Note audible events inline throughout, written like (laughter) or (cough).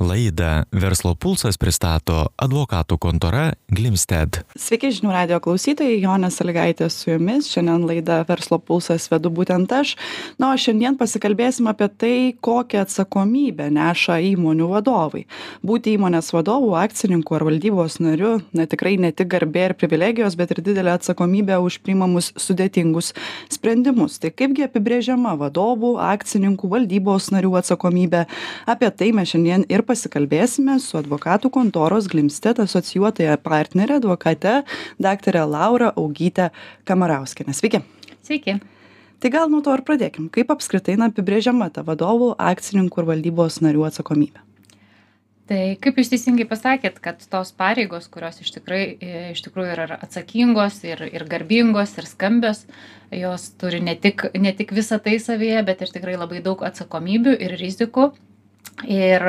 Laidą Verslo pulsas pristato advokatų kontora Glimsted. Sveiki žinių radio klausytojai, Jonė Saligaitė su jumis. Šiandien laidą Verslo pulsas vedu būtent aš. Na, o šiandien pasikalbėsim apie tai, kokią atsakomybę neša įmonių vadovai. Būti įmonės vadovų, akcininkų ar valdybos nariu, na tikrai ne tik garbė ir privilegijos, bet ir didelė atsakomybė už priimamus sudėtingus sprendimus. Tai kaipgi apibrėžiama vadovų, akcininkų, valdybos narių atsakomybė? Apie tai mes šiandien ir pasikalbėsime su advokatų kontoros Glimstet asocijuotąja partnerė advokate dr. Laura Augytė Kamarauskienė. Sveiki. Sveiki. Tai gal nuo to ir pradėkim. Kaip apskritai na, apibrėžiama ta vadovų, akcininkų ir valdybos narių atsakomybė? Tai kaip jūs teisingai pasakėt, kad tos pareigos, kurios iš, tikrai, iš tikrųjų yra atsakingos ir, ir garbingos ir skambios, jos turi ne tik, ne tik visą tai savyje, bet ir tikrai labai daug atsakomybių ir rizikų ir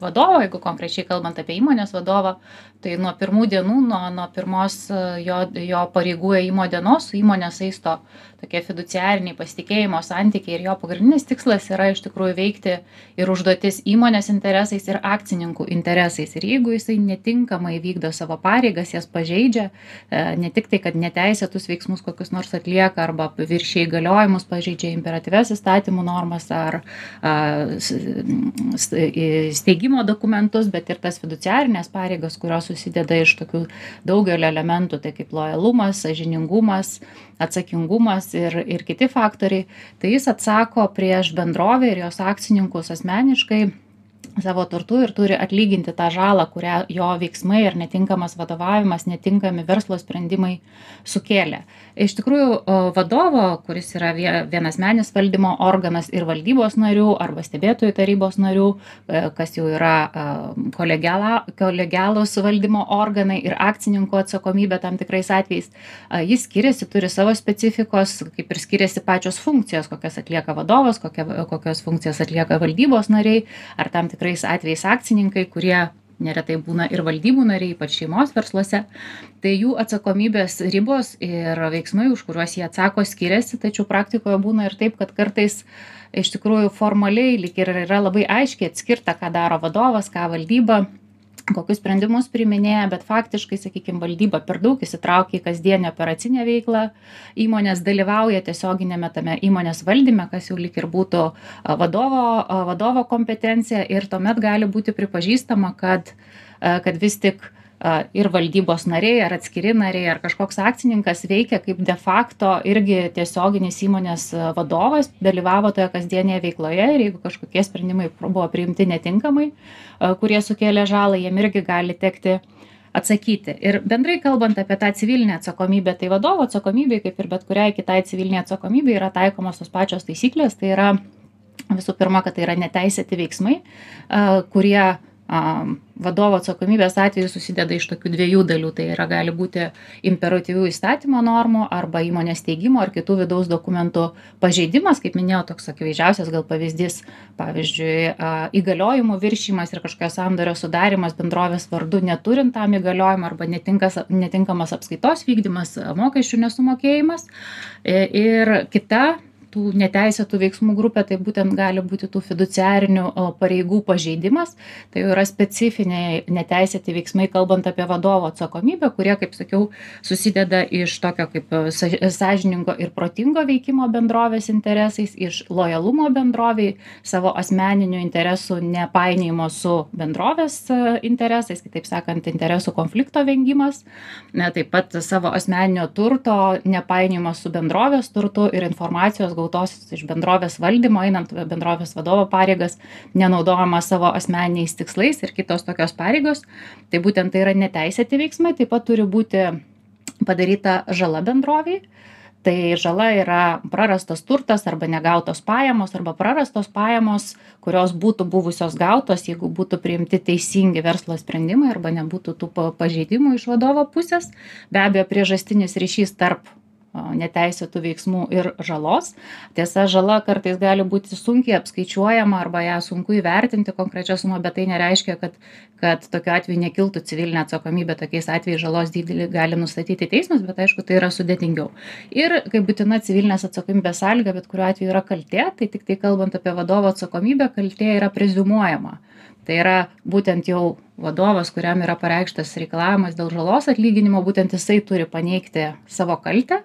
vadovo jeigu konkrečiai kalbant apie įmonės vadovą tai nuo pirmų dienų nuo nuo pirmos jo jo pareigų ėjimo dienos su įmone saisto tokie fiduciariniai pasitikėjimo santykiai ir jo pagrindinis tikslas yra iš tikrųjų veikti ir užduotis įmonės interesais ir akcininkų interesais. Ir jeigu jisai netinkamai vykdo savo pareigas jas pažeidžia e, ne tik tai kad neteisėtus veiksmus kokius nors atlieka arba viršija įgaliojimus pažeidžia imperatyvias įstatymų normas ar steigimo dokumentus, bet ir tas fiduciarinės pareigas, kurios susideda iš tokių daugelio elementų, tai kaip lojalumas, sažiningumas, atsakingumas ir, ir kiti faktoriai, tai jis atsako prieš bendrovę ir jos akcininkus asmeniškai savo turtu ir turi atlyginti tą žalą, kurią jo veiksmai ir netinkamas vadovavimas, netinkami verslo sprendimai sukėlė. Iš tikrųjų, vadovo, kuris yra vienasmenis valdymo organas ir valdybos narių arba stebėtojų tarybos narių, e, kas jau yra kolegialus valdymo organai ir akcininko atsakomybė tam tikrais atvejais, jis skiriasi, turi savo specifikos, kaip ir skiriasi pačios funkcijos, kokias atlieka vadovas, kokios funkcijas atlieka valdybos nariai ar tam tikrai tikrais atvejais akcininkai, kurie neretai būna ir valdybų nariai, ypač šeimos versluose, tai jų atsakomybės ribos ir veiksmai, už kuriuos jie atsako, skiriasi, tačiau praktikoje būna ir taip, kad kartais iš tikrųjų formaliai lyg ir yra labai aiškiai atskirta, ką daro vadovas, ką valdyba kokius sprendimus priiminėja bet faktiškai sakykim valdyba per daug įsitraukia į kasdienę operacinę veiklą įmonės dalyvauja tiesioginiame tame įmonės valdyme kas jau lyg ir būtų vadovo vadovo kompetencija ir tuomet gali būti pripažįstama kad kad vis tik ir valdybos nariai ar atskiri nariai ar kažkoks akcininkas veikia kaip de facto irgi tiesioginis įmonės vadovas dalyvavo toje kasdienėje veikloje ir jeigu kažkokie sprendimai buvo priimti netinkamai kurie sukėlė žalą jiem irgi gali tekti atsakyti. Ir bendrai kalbant apie tą civilinę atsakomybę tai vadovo atsakomybei kaip ir bet kuriai kitai civilinei atsakomybei yra taikomos tos pačios taisyklės. Tai yra visų pirma kad tai yra neteisėti veiksmai kurie vadovo atsakomybės atveju susideda iš tokių dviejų dalių. Tai yra gali būti imperatyvių įstatymo normų arba įmonės steigimo ar kitų vidaus dokumentų pažeidimas kaip minėjau toks akivaizdžiausias gal pavyzdys pavyzdžiui įgaliojimų viršijimas ir kažkokio sandorio sudarymas bendrovės vardu neturint tam įgaliojimo arba netinkas netinkamas apskaitos vykdymas mokesčių nesumokėjimas. E, ir kita tų neteisėtų veiksmų grupė tai būtent gali būti tų fiduciarinių pareigų pažeidimas. Tai jau yra specifiniai neteisėti veiksmai kalbant apie vadovo atsakomybę kurie kaip sakiau susideda iš tokio kaip sąžiningo ir protingo veikimo bendrovės interesais iš lojalumo bendrovei savo asmeninių interesų nepainiojimo su bendrovės interesais kitaip sakant interesų konflikto vengimas na taip pat savo asmeninio turto nepainiojimas su bendrovės turtu ir informacijos gautos iš bendrovės valdymo einant bendrovės vadovo pareigas nenaudojamas savo asmeniniais tikslais ir kitos tokios pareigos tai būtent tai yra neteisėti veiksmai taip pat turi būti padaryta žala bendrovei tai žala yra prarastas turtas arba negautos pajamos arba prarastos pajamos kurios būtų buvusios gautos jeigu būtų priimti teisingi verslo sprendimai arba nebūtų tų pažeidimų iš vadovo pusės. Be abejo priežastinis ryšys tarp neteisėtų veiksmų ir žalos. Tiesa žala kartais gali būti sunkiai apskaičiuojama arba ją sunku įvertinti konkrečią sumą bet tai nereiškia kad kad tokiu atveju nekiltų civilinė atsakomybė. Tokiais atvejais žalos dydį gali nustatyti teismas bet aišku tai yra sudėtingiau. Ir kaip būtina civilinės atsakomybės sąlyga bet kuriuo atveju yra kaltė tai tiktai kalbant apie vadovo atsakomybę kaltė yra preziumuojama. Tai yra būtent jau vadovas kuriam yra pareikštas reikalavimas dėl žalos atlyginimo būtent jisai turi paneigti savo kaltę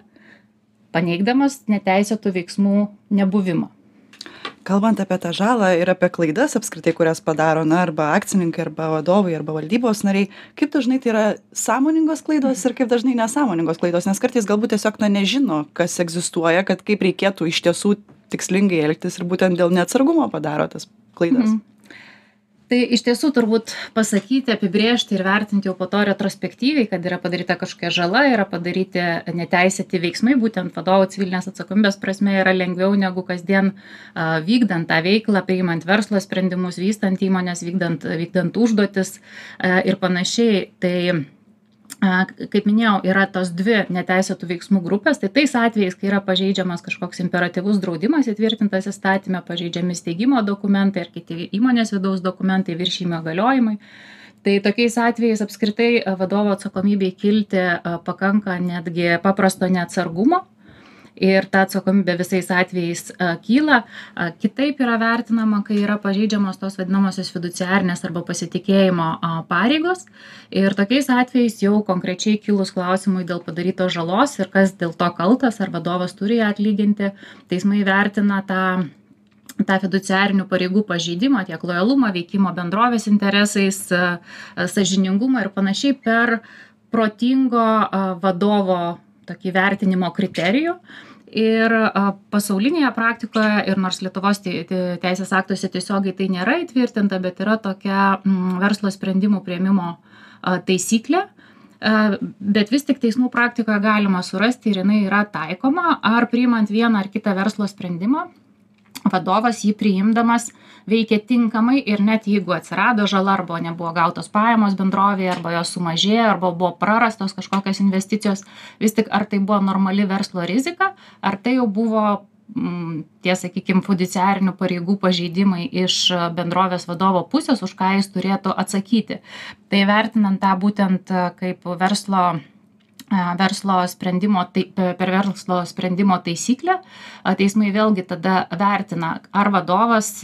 paneigdamas neteisėtų veiksmų nebuvimą. Kalbant apie tą žalą ir apie klaidas apskritai kurias padaro na arba akcininkai arba vadovai arba valdybos nariai kaip dažnai tai yra sąmoningos klaidos ir kaip dažnai nesąmoningos klaidos? Nes kartais galbūt tiesiog na nežino kas egzistuoja kad kaip reikėtų iš tiesų tikslingai elgtis ir būtent dėl neatsargumo padaro tas klaidas. Mhm tai iš tiesų turbūt pasakyti apibrėžti ir vertinti jau po to retrospektyviai kad yra padaryta kažkokia žala yra padaryti neteisėti veiksmai būtent vadovo civilinės atsakomybės prasme yra lengviau negu kasdien a vykdant tą veiklą priimant verslo sprendimus vystant įmones vykdant vykdant užduotis a ir panašiai. Tai kaip minėjau yra tos dvi neteisėtų veiksmų grupės. Tai tais atvejais kai yra pažeidžiamas kažkoks imperatyvus draudimas įtvirtintas įstatyme pažeidžiami steigimo dokumentai ar kiti įmonės vidaus dokumentai viršijimo galiojimai. Tai tokiais atvejais apskritai vadovo atsakomybei kilti pakanka netgi paprasto neatsargumo ir ta atsakomybė visais atvejais kyla. Kitaip yra vertinama kai yra pažeidžiamos tos vadinamosios fiduciarinės arba pasitikėjimo pareigos. Ir tokiais atvejais jau konkrečiai kilus klausimui dėl padarytos žalos ir kas dėl to kaltas ar vadovas turi ją atlyginti teismai vertina tą tą fiduciarinių pareigų pažeidimą tiek lojalumą veikimo bendrovės interesais sąžiningumą ir panašiai per protingo vadovo tokį vertinimo kriterijų. Ir pasaulinėje praktikoje ir nors lietuvos tei teisės aktuose tiesiogiai tai nėra įtvirtinta bet yra tokia verslo sprendimų priėmimo taisyklė bet vis tik teismų praktikoje galima surasti ir jinai yra taikoma. Ar priimant vieną ar kitą verslo sprendimą vadovas jį priimdamas veikė tinkamai ir net jeigu atsirado žala arba nebuvo gautos pajamos bendrovėje arba jos sumažėjo arba buvo prarastos kažkokios investicijos vis tik ar tai buvo normali verslo rizika ar tai jau buvo mm, tie sakykim fiduciarinių pareigų pažeidimai iš bendrovės vadovo pusės už ką jis turėtų atsakyti. Tai vertinant tą būtent kaip verslo verslo sprendimo tai per verslo sprendimo taisyklę teismai vėlgi tada vertina ar vadovas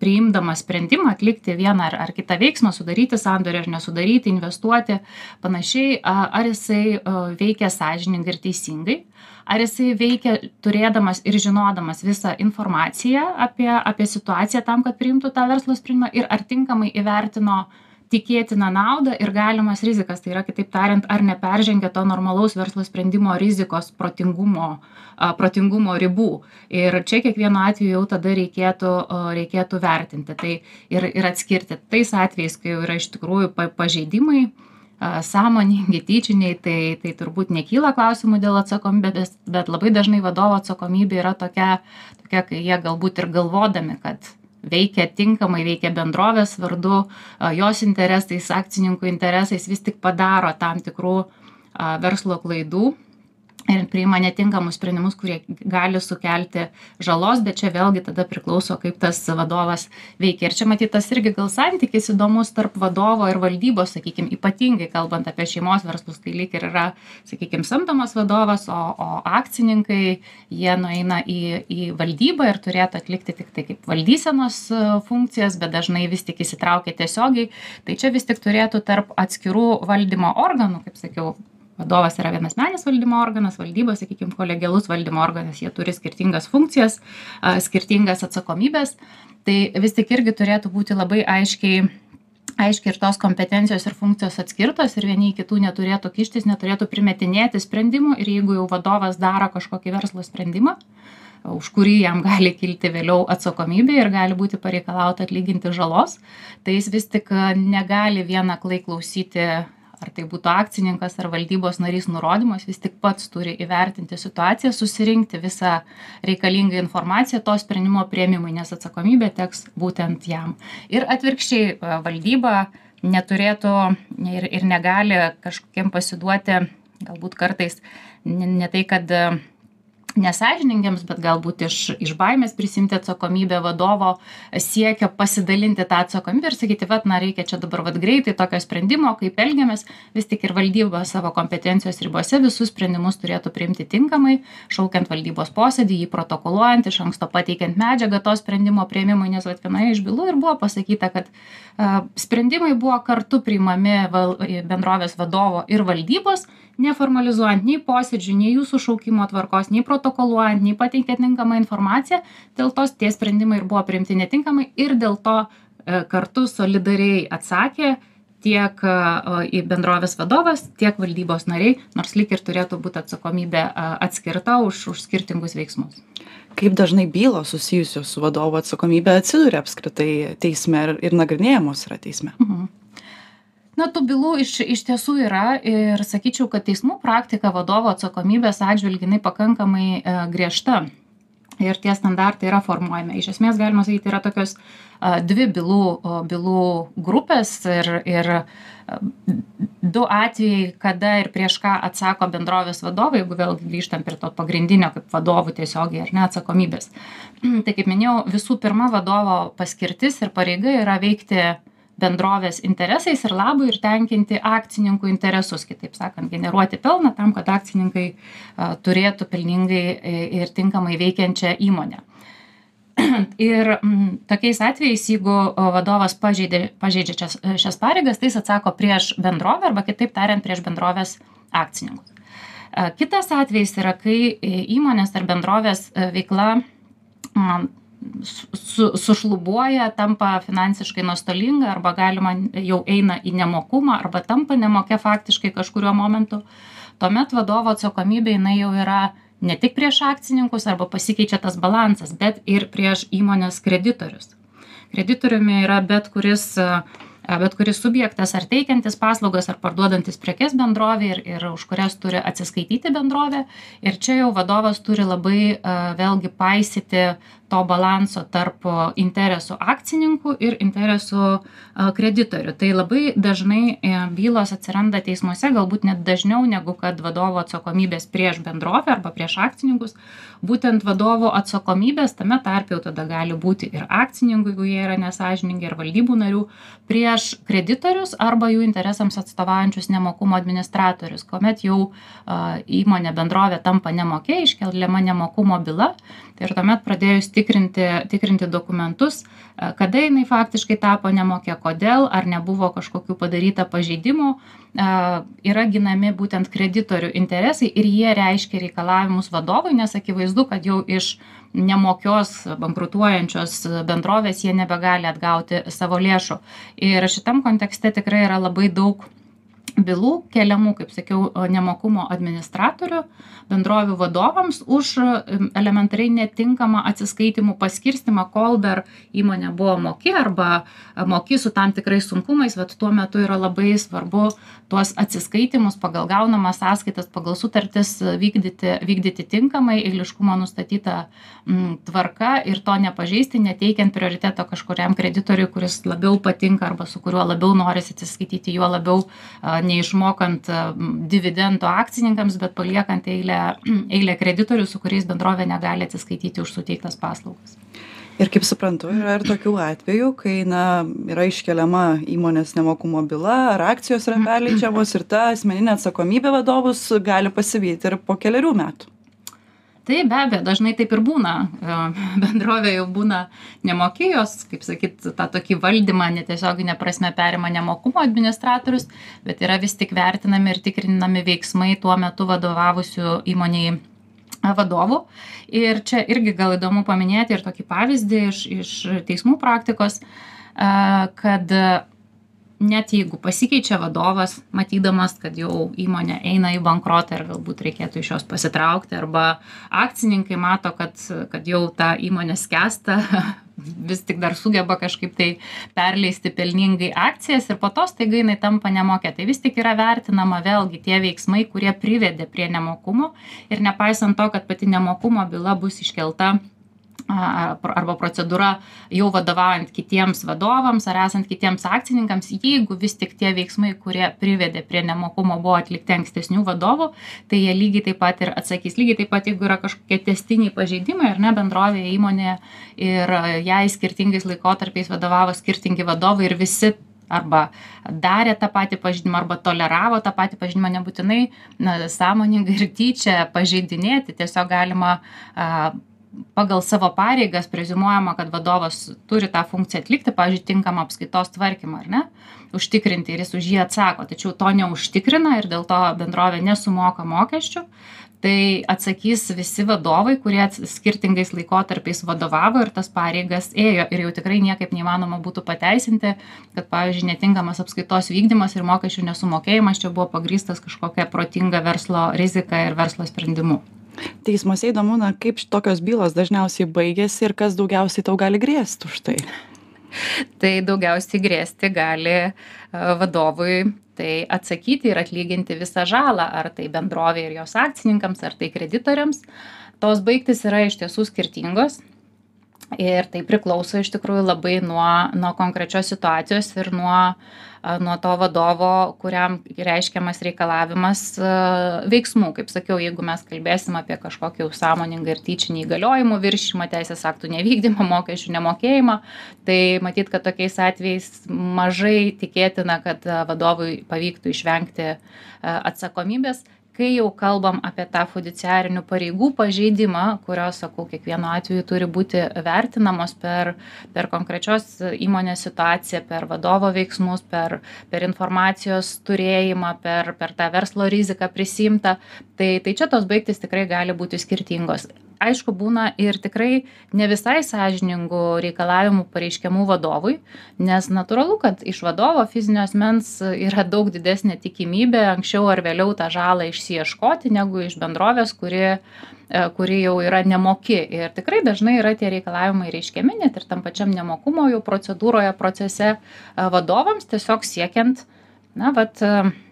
priimdamas sprendimą atlikti vieną ar ar kitą veiksmą sudaryti sandorį ar nesudaryti investuoti panašiai ar jisai veikia sąžiningai ir teisingai ar jisai veikia turėdamas ir žinodamas visą informaciją apie apie situaciją tam kad priimtų tą verslo sprendimą ir ar tinkamai įvertino tikėtiną naudą ir galimas rizikas. Tai yra kitaip tariant ar neperžengia to normalaus verslo sprendimo rizikos protingumo a protingumo ribų. Ir čia kiekvienu atveju jau tada reikėtų reikėtų vertinti. Tai ir ir atskirti tais atvejais kai jau yra iš tikrųjų pa pažeidimai a sąmoningi tyčiniai tai tai turbūt nekyla klausimų dėl atsakomybės bet labai dažnai vadovo atsakomybė yra tokia tokia kai jie galbūt ir galvodami kad veikia tinkamai veikia bendrovės vardu jos interesais akcininkų interesais vis tik padaro tam tikrų verslo klaidų ir priima netinkamus sprendimus kurie gali sukelti žalos bet čia vėlgi tada priklauso kaip tas vadovas veikia. Ir čia matyt tas irgi gal santykis įdomus tarp vadovo ir valdybos sakykim ypatingai kalbant apie šeimos verslus tai lyg ir yra sakykim samdomas vadovas o o akcininkai jie nueina į į valdybą ir turėtų atlikti tiktai kaip valdysenos funkcijas bet dažnai vis tik įsitraukia tiesiogiai. Tai čia vis tik turėtų tarp atskirų valdymo organų kaip sakiau vadovas yra vienasmenis valdymo organas valdyba sakykim kolegialus valdymo organas jie turi skirtingas funkcijas skirtingas atsakomybes tai vis tik irgi turėtų būti labai aiškiai aiškiai ir tos kompetencijos ir funkcijos atskirtos ir vieni į kitų neturėtų kištis neturėtų primetinėti sprendimų ir jeigu jau vadovas daro kažkokį verslo sprendimą už kurį jam gali kilti vėliau atsakomybė ir gali būti pareikalauta atlyginti žalos tai jis vis tik negali vien aklai klausyti ar tai būtų akcininkas ar valdybos narys nurodymas vis tik pats turi įvertinti situaciją susirinkti visą reikalingą informaciją to sprendimo priėmimui nes atsakomybė teks būtent jam. Ir atvirkščiai valdyba neturėtų ir ir negali kažkokiem pasiduoti galbūt kartais ne ne tai kad nesąžiningiems bet galbūt iš iš baimės prisiimti atsakomybę vadovo siekio pasidalinti tą atsakomybę ir sakyti vat na reikia čia dabar vat greitai tokio sprendimo kaip elgiamės. Vis tik ir valdyba savo kompetencijos ribose visus sprendimus turėtų priimti tinkamai šaukiant valdybos posėdį jį protokoluojant iš anksto pateikiant medžiagą to sprendimo priėmimui nes vat vienoje iš bylų ir buvo pasakyta kad a sprendimai buvo kartu priimami val bendrovės vadovo ir valdybos neformalizuojant nei posėdžių nei jų sušaukimo tvarkos nei protokoluojant nei pateikiant tinkamą informaciją dėl to tie sprendimai ir buvo priimti netinkamai ir dėl to e, kartu solidariai atsakė tiek e, į bendrovės vadovas tiek valdybos nariai nors lyg ir turėtų būt atsakomybė atskirta už už skirtingus veiksmus. Kaip dažnai bylos susijusios su vadovo atsakomybe atsiduria apskritai teisme ir ir nagrinėjamos yra teisme? Mhm na tų bylų iš iš tiesų yra ir sakyčiau kad teismų praktika vadovo atsakomybės atžvilgiu jinai pakankamai e, griežta. Ir tie standartai yra formuojami. Iš esmės galima sakyti yra tokios dvi bylų bylų grupės ir ir du atvejai kada ir prieš ką atsako bendrovės vadovai jeigu vėlgi grįžtam prie to pagrindinio kaip vadovų tiesiogiai ar ne atsakomybės. (clears throat) Tai kaip minėjau visų pirma vadovo paskirtis ir pareiga yra veikti bendrovės interesais ir labui ir tenkinti akcininkų interesus kitaip sakant generuoti pelną tam kad akcininkai turėtų pelningai ir tinkamai veikiančią įmonę. (clears throat) Ir tokiais atvejais jeigu vadovas pažeidė pažeidžia šias šias pareigas tai jis atsako prieš bendrovę arba kitaip tariant prieš bendrovės akcininkus. Kitas atvejis yra kai įmonės ar bendrovės veikla su sušlubuoja tampa finansiškai nuostolinga arba galima jau eina į nemokumą arba tampa nemokia faktiškai kažkuriuo momentu tuomet vadovo atsakomybė jinai jau yra ne tik prieš akcininkus arba pasikeičia tas balansas bet ir prieš įmonės kreditorius. Kreditoriumi yra bet kuris bet kuris subjektas ar teikiantis paslaugas ar parduodantis prekes bendrovei ir ir už kurias turi atsiskaityti bendrovė. Ir čia jau vadovas turi labai vėlgi paisyti to balanso tarp interesų akcininkų ir interesų kreditorių. Tai labai dažnai e, bylos atsiranda teismuose galbūt net dažniau negu kad vadovo atsakomybės prieš bendrovę arba prieš akcininkus. Būtent vadovo atsakomybės tame tarpe jau tada gali būti ir akcininkų jeigu jie yra nesąžiningi ir valdybų narių prieš kreditorius arba jų interesams atstovaujančius nemokumo administratorius kuomet jau įmonė bendrovė tampa nemokia iškeliama nemokumo byla tai ir tuomet pradėjus tikrinti tikrinti dokumentus e, kada jinai faktiškai tapo nemokia kodėl ar nebuvo kažkokių padaryta pažeidimų e, yra ginami būtent kreditorių interesai ir jie reiškia reikalavimus vadovui nes akivaizdu kad jau iš nemokios bankrutuojančios bendrovės jie nebegali atgauti savo lėšų. Ir šitam kontekste tikrai yra labai daug bylų keliamų kaip sakiau nemokumo administratorių bendrovių vadovams už elementariai netinkamą atsiskaitymų paskirstymą kol dar įmonė buvo moki arba moki su tam tikrais sunkumais vat tuo metu yra labai svarbu tuos atsiskaitymus pagal gaunamas sąskaitas pagal sutartis vykdyti vykdyti tinkamai eiliškumo nustatyta tvarka ir to nepažeisti neteikiant prioriteto kažkuriam kreditoriui kuris labiau patinka arba su kuriuo labiau norisi atsiskaityti juo labiau neišmokant dividendo akcininkams bet paliekant eilę (clears throat) eilę kreditorių su kuriais bendrovė negali atsiskaityti už suteiktas paslaugas. Ir kaip suprantu yra ir tokių atvejų kai na yra iškeliama įmonės nemokumo byla ar akcijos yra perleidžiamos ir ta asmeninė atsakomybė vadovus gali pasivyti ir po kelerių metų taip be abejo dažnai taip ir būna. E, bendrovė jau būna nemoki jos kaip sakyt tą tokį valdymą netiesiogine prasme perima nemokumo administratorius bet yra vis tik vertinami ir tikrinami veiksmai tuo metu vadovavusių įmonei e, vadovų. Ir čia irgi gal įdomu paminėti ir tokį pavyzdį iš iš teismų praktikos e, kad net jeigu pasikeičia vadovas matydamas kad jau įmonė eina į bankrotą ir galbūt reikėtų iš jos pasitraukti arba akcininkai mato kad kad jau ta įmonė skęsta (laughs) vis tik dar sugeba kažkaip tai perleisti pelningai akcijas ir po to staiga jinai tampa nemokia tai vis tik yra vertinama vėlgi tie veiksmai kurie privedė prie nemokumo ir nepaisant to kad pati nemokumo byla bus iškelta arba procedūra jau vadovaujant kitiems vadovams ar esant kitiems akcininkams, jeigu vis tik tie veiksmai, kurie privedė prie nemokumo, buvo atlikti ankstesnių vadovų, tai jie lygiai taip pat ir atsakys. Lygiai taip pat, jeigu yra kažkokie testiniai pažeidimai ar ne bendrovėje įmonė ir jai skirtingais laikotarpiais vadovavo skirtingi vadovai ir visi arba darė tą patį pažeidimą, arba toleravo tą patį pažeidimą, nebūtinai na, sąmoningai ir tyčia pažeidinėti, tiesiog galima a, pagal savo pareigas preziumuojama kad vadovas turi tą funkciją atlikti pavyzdžiui tinkamą apskaitos tvarkymą ar ne? Užtikrinti ir jis už jį atsako. Tačiau to neužtikrina ir dėl to bendrovė nesumoka mokesčių. Tai atsakys visi vadovai kurie skirtingais laikotarpiais vadovavo ir tas pareigas ėjo. Ir jau tikrai niekaip neįmanoma būtų pateisinti kad pavyzdžiui netinkamas apskaitos vykdymas ir mokesčių nesumokėjimas čia buvo pagrįstas kažkokia protinga verslo rizika ir verslo sprendimu teismuose įdomu na kaip tokios bylos dažniausiai baigiasi ir kas daugiausiai tau gali grėst už tai? Tai daugiausiai grėsti gali vadovui tai atsakyti ir atlyginti visą žalą ar tai bendrovei ir jos akcininkams ar tai kreditoriams. Tos baigtys yra iš tiesų skirtingos ir tai priklauso iš tikrųjų labai nuo nuo konkrečios situacijos ir nuo nuo to vadovo kuriam reiškiamas reikalavimas veiksmų. Kaip sakiau jeigu mes kalbėsim apie kažkokį sąmoningą ir tyčinį įgaliojimų viršijimą teisės aktų nevykdymą (laughs) mokesčių nemokėjimą tai matyt kad tokiais atvejais mažai tikėtina kad vadovui pavyktų išvengti atsakomybės kai jau kalbam apie tą fudiciarinių pareigų pažeidimą kurios sakau kiekvienu atveju turi būti vertinamos per per konkrečios įmonės situaciją per vadovo veiksmus per per informacijos turėjimą per per tą verslo riziką prisiimtą tai tai čia tos baigtys tikrai gali būti skirtingos aišku būna ir tikrai ne visai sąžiningų reikalavimų pareiškiamų vadovui nes natūralu kad iš vadovo fizinio asmens yra daug didesnė tikimybė anksčiau ar vėliau tą žalą išsiieškoti negu iš bendrovės kuri e, kuri jau yra nemoki. Ir tikrai dažnai yra tie reikalavimai reiškiami net ir tam pačiam nemokumo jau procedūroje procese e, vadovams tiesiog siekiant na vat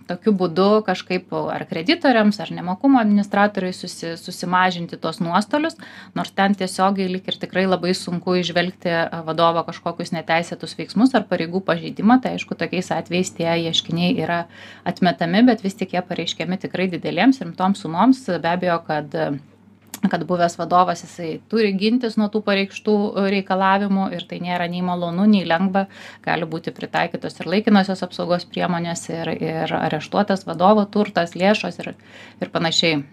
tokiu būdu kažkaip ar kreditoriams ar nemokumo administratoriui susi susimažinti tuos nuostolius nors ten tiesiogiai lyg ir tikrai labai sunku įžvelgti vadovo kažkokius neteisėtus veiksmus ar pareigų pažeidimą. Tai aišku tokiais atvejais tie ieškiniai yra atmetami bet vis tik jie pareiškiami tikrai didelėms rimtoms sumoms. Be abejo kad kad buvęs vadovas jisai turi gintis nuo tų pareikštų e, reikalavimų ir tai nėra nei malonu nei lengva. Gali būti pritaikytos ir laikinosios apsaugos priemonės ir ir areštuotas vadovo turtas lėšos ir ir panašiai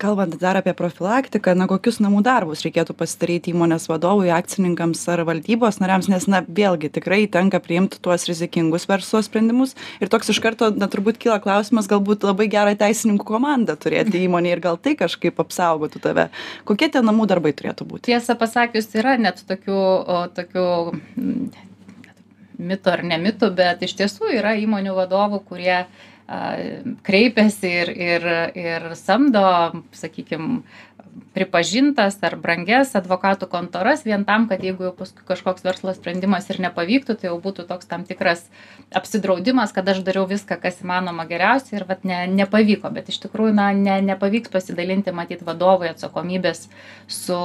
kalbant dar apie profilaktiką na kokius namų darbus reikėtų pasidaryti įmonės vadovui akcininkams ar valdybos nariams nes na vėlgi tikrai tenka priimt tuos rizikingus verslo sprendimus. Ir toks iš karto na turbūt kyla klausimas galbūt labai gerą teisininkų komandą turėti įmonėj ir gal tai kažkaip apsaugotų tave. Kokie tie namų darbai turėtų būt tiesą pasakius yra net tokių o tokių mitų ar ne mitų bet iš tiesų yra įmonių vadovų kurie kreipiasi ir, ir, ir samdo, sakykime, pripažintas ar brangias advokatų kontoras vien tam, kad jeigu jau paskui kažkoks verslo sprendimas ir nepavyktų, tai jau būtų toks tam tikras apsidraudimas, kad aš dariau viską, kas įmanoma geriausiai ir vat, ne, nepavyko. Bet iš tikrųjų, na, ne, nepavyks pasidalinti, matyti vadovui atsakomybės su,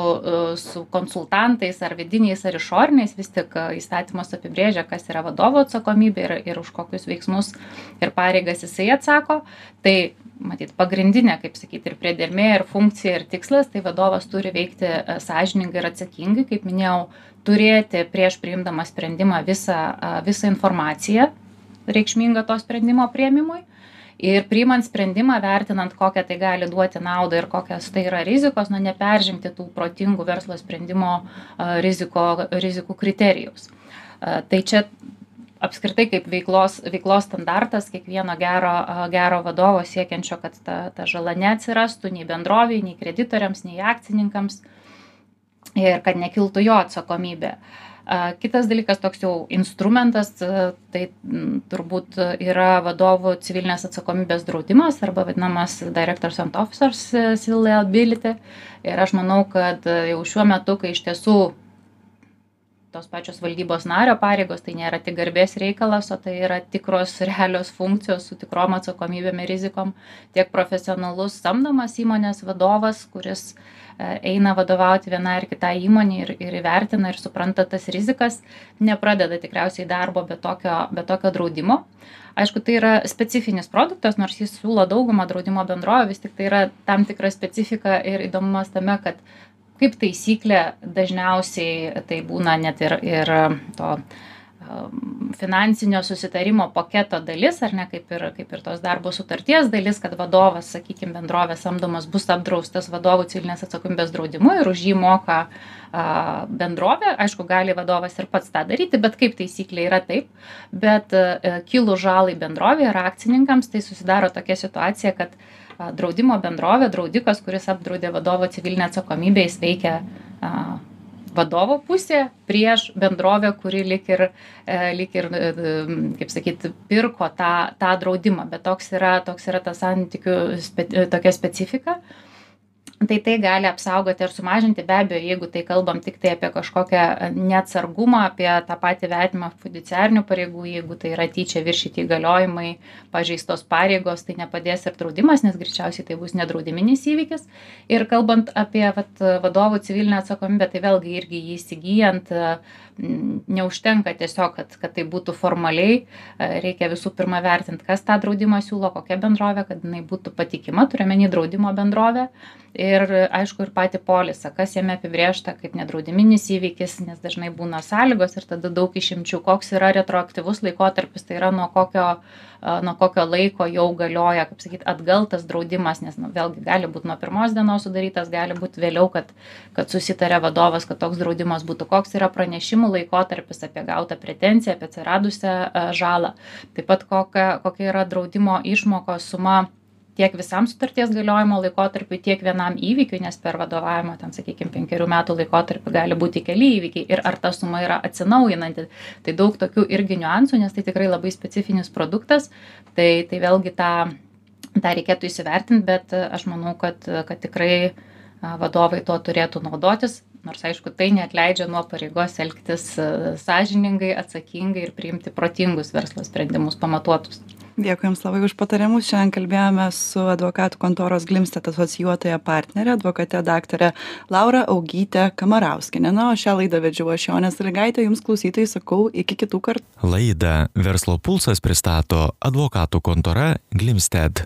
su konsultantais ar vidiniais ar išoriniais, vis tik įstatymas apibrėžia, kas yra vadovo atsakomybė ir, ir už kokius veiksmus ir pareigas jisai atsako. Tai matyt pagrindinė kaip sakyt ir priedermė ir funkcija ir tikslas tai vadovas turi veikti e, sąžiningai ir atsakingai kaip minėjau turėti prieš priimdamas sprendimą visą visą informaciją reikšmingą to sprendimo priėmimui ir priimant sprendimą vertinant kokią tai gali duoti naudą ir kokios tai yra rizikos na neperžengti tų protingų verslo sprendimo riziko rizikų kriterijaus tai čia apskritai kaip veiklos veiklos standartas kiekvieno gero gero vadovo siekiančio kad ta ta žala neatsirastų nei bendrovei nei kreditoriams nei akcininkams ir kad nekiltų jo atsakomybė. Kitas dalykas toks jau instrumentas tai turbūt yra vadovų civilinės atsakomybės draudimas arba vadinamas directors and officers civil liability ir aš manau kad jau šiuo metu kai iš tiesų tos pačios valdybos nario pareigos tai nėra tik garbės reikalas o tai yra tikros realios funkcijos su tikrom atsakomybėm ir rizikom tiek profesionalus samdomas įmonės vadovas kuris e, eina vadovauti vienai ar kitai įmonei ir, ir įvertina ir supranta tas rizikas, nepradeda tikriausiai darbo be tokio, be tokio draudimo. Aišku, tai yra specifinis produktas, nors jis siūlo daugumą draudimo bendrojo, vis tik tai yra tam tikra specifika ir įdomumas tame, kad kaip taisyklė dažniausiai tai būna net ir, ir to finansinio susitarimo paketo dalis, ar ne, kaip ir, kaip ir tos darbo sutarties dalis, kad vadovas, sakykime, bendrovės samdomas bus apdraustas vadovų civilinės atsakomybės draudimu ir už jį moka a, bendrovė. Aišku, gali vadovas ir pats tą daryti, bet kaip taisyklė yra taip. Bet a, e, kilų žalai bendrovė ir akcininkams tai susidaro tokia situacija, kad a, draudimo bendrovė, draudikas, kuris apdraudė vadovo civilinę atsakomybę, jis veikia vadovo pusė prieš bendrovę, kuri lik ir, e, lik ir e, kaip sakyt, pirko tą, tą draudimą. Bet toks yra, toks yra ta santykių spe, tokia specifika. Uh, tai tai gali apsaugoti ir sumažinti. Be abejo jeigu tai kalbam tiktai apie kažkokią neatsargumą apie tą patį vertinimą fiduciarinių pareigų jeigu tai yra tyčia viršyti įgaliojimai pažeistos pareigos tai nepadės ir draudimas nes greičiausiai tai bus nedraudiminis įvykis. Ir kalbant apie vat vadovų civilinę atsakomybę tai vėlgi irgi jį įsigyjant neužtenka tiesiog kad kad tai būtų formaliai. Reikia visų pirma vertint kas tą draudimą siūlo kokia bendrovė kad jinai būtų patikima turiu omeny draudimo bendrovę ir aišku ir patį polisą kas jame apibrėžta kaip nedraudiminis įvykis nes dažnai būna sąlygos ir tada daug išimčių. Koks yra retroaktyvus laikotarpis tai yra nuo kokio nuo kokio laiko jau galioja kaip sakyt atgal tas draudimas nes nu vėlgi gali būt nuo pirmos dienos sudarytas gali būt vėliau kad kad susitaria vadovas kad toks draudimas būtų. Koks yra pranešimų laikotarpis apie gautą pretenziją apie atsiradusią žalą. Taip pat kokia kokia yra draudimo išmokos suma tiek visam sutarties galiojimo laikotarpiui tiek vienam įvykiui nes per vadovavimo ten sakykim penkerių metų laikotarpį gali būti keli įvykiai ir ar ta suma yra atsinaujinanti. Tai daug tokių irgi niuansų nes tai tikrai labai specifinis produktas. Tai tai vėlgi tą tą reikėtų įsivertint bet aš manau kad kad tikrai vadovai tuo turėtų naudotis nors aišku tai neatleidžia nuo pareigos elgtis sąžiningai atsakingai ir priimti protingus verslo sprendimus pamatuotus dėkui jums labai už patarimus. Šiandien kalbėjome su advokatų kontoros glimstet asocijuotąja partnere advokate daktare laura augyte kamarauskiene. Na o šią laidą vedžiau aš jonė sąlygaitė. Jums klausytojai sakau iki kitų kartų. Laidą verslo pulsas pristato advokatų kontora glimsted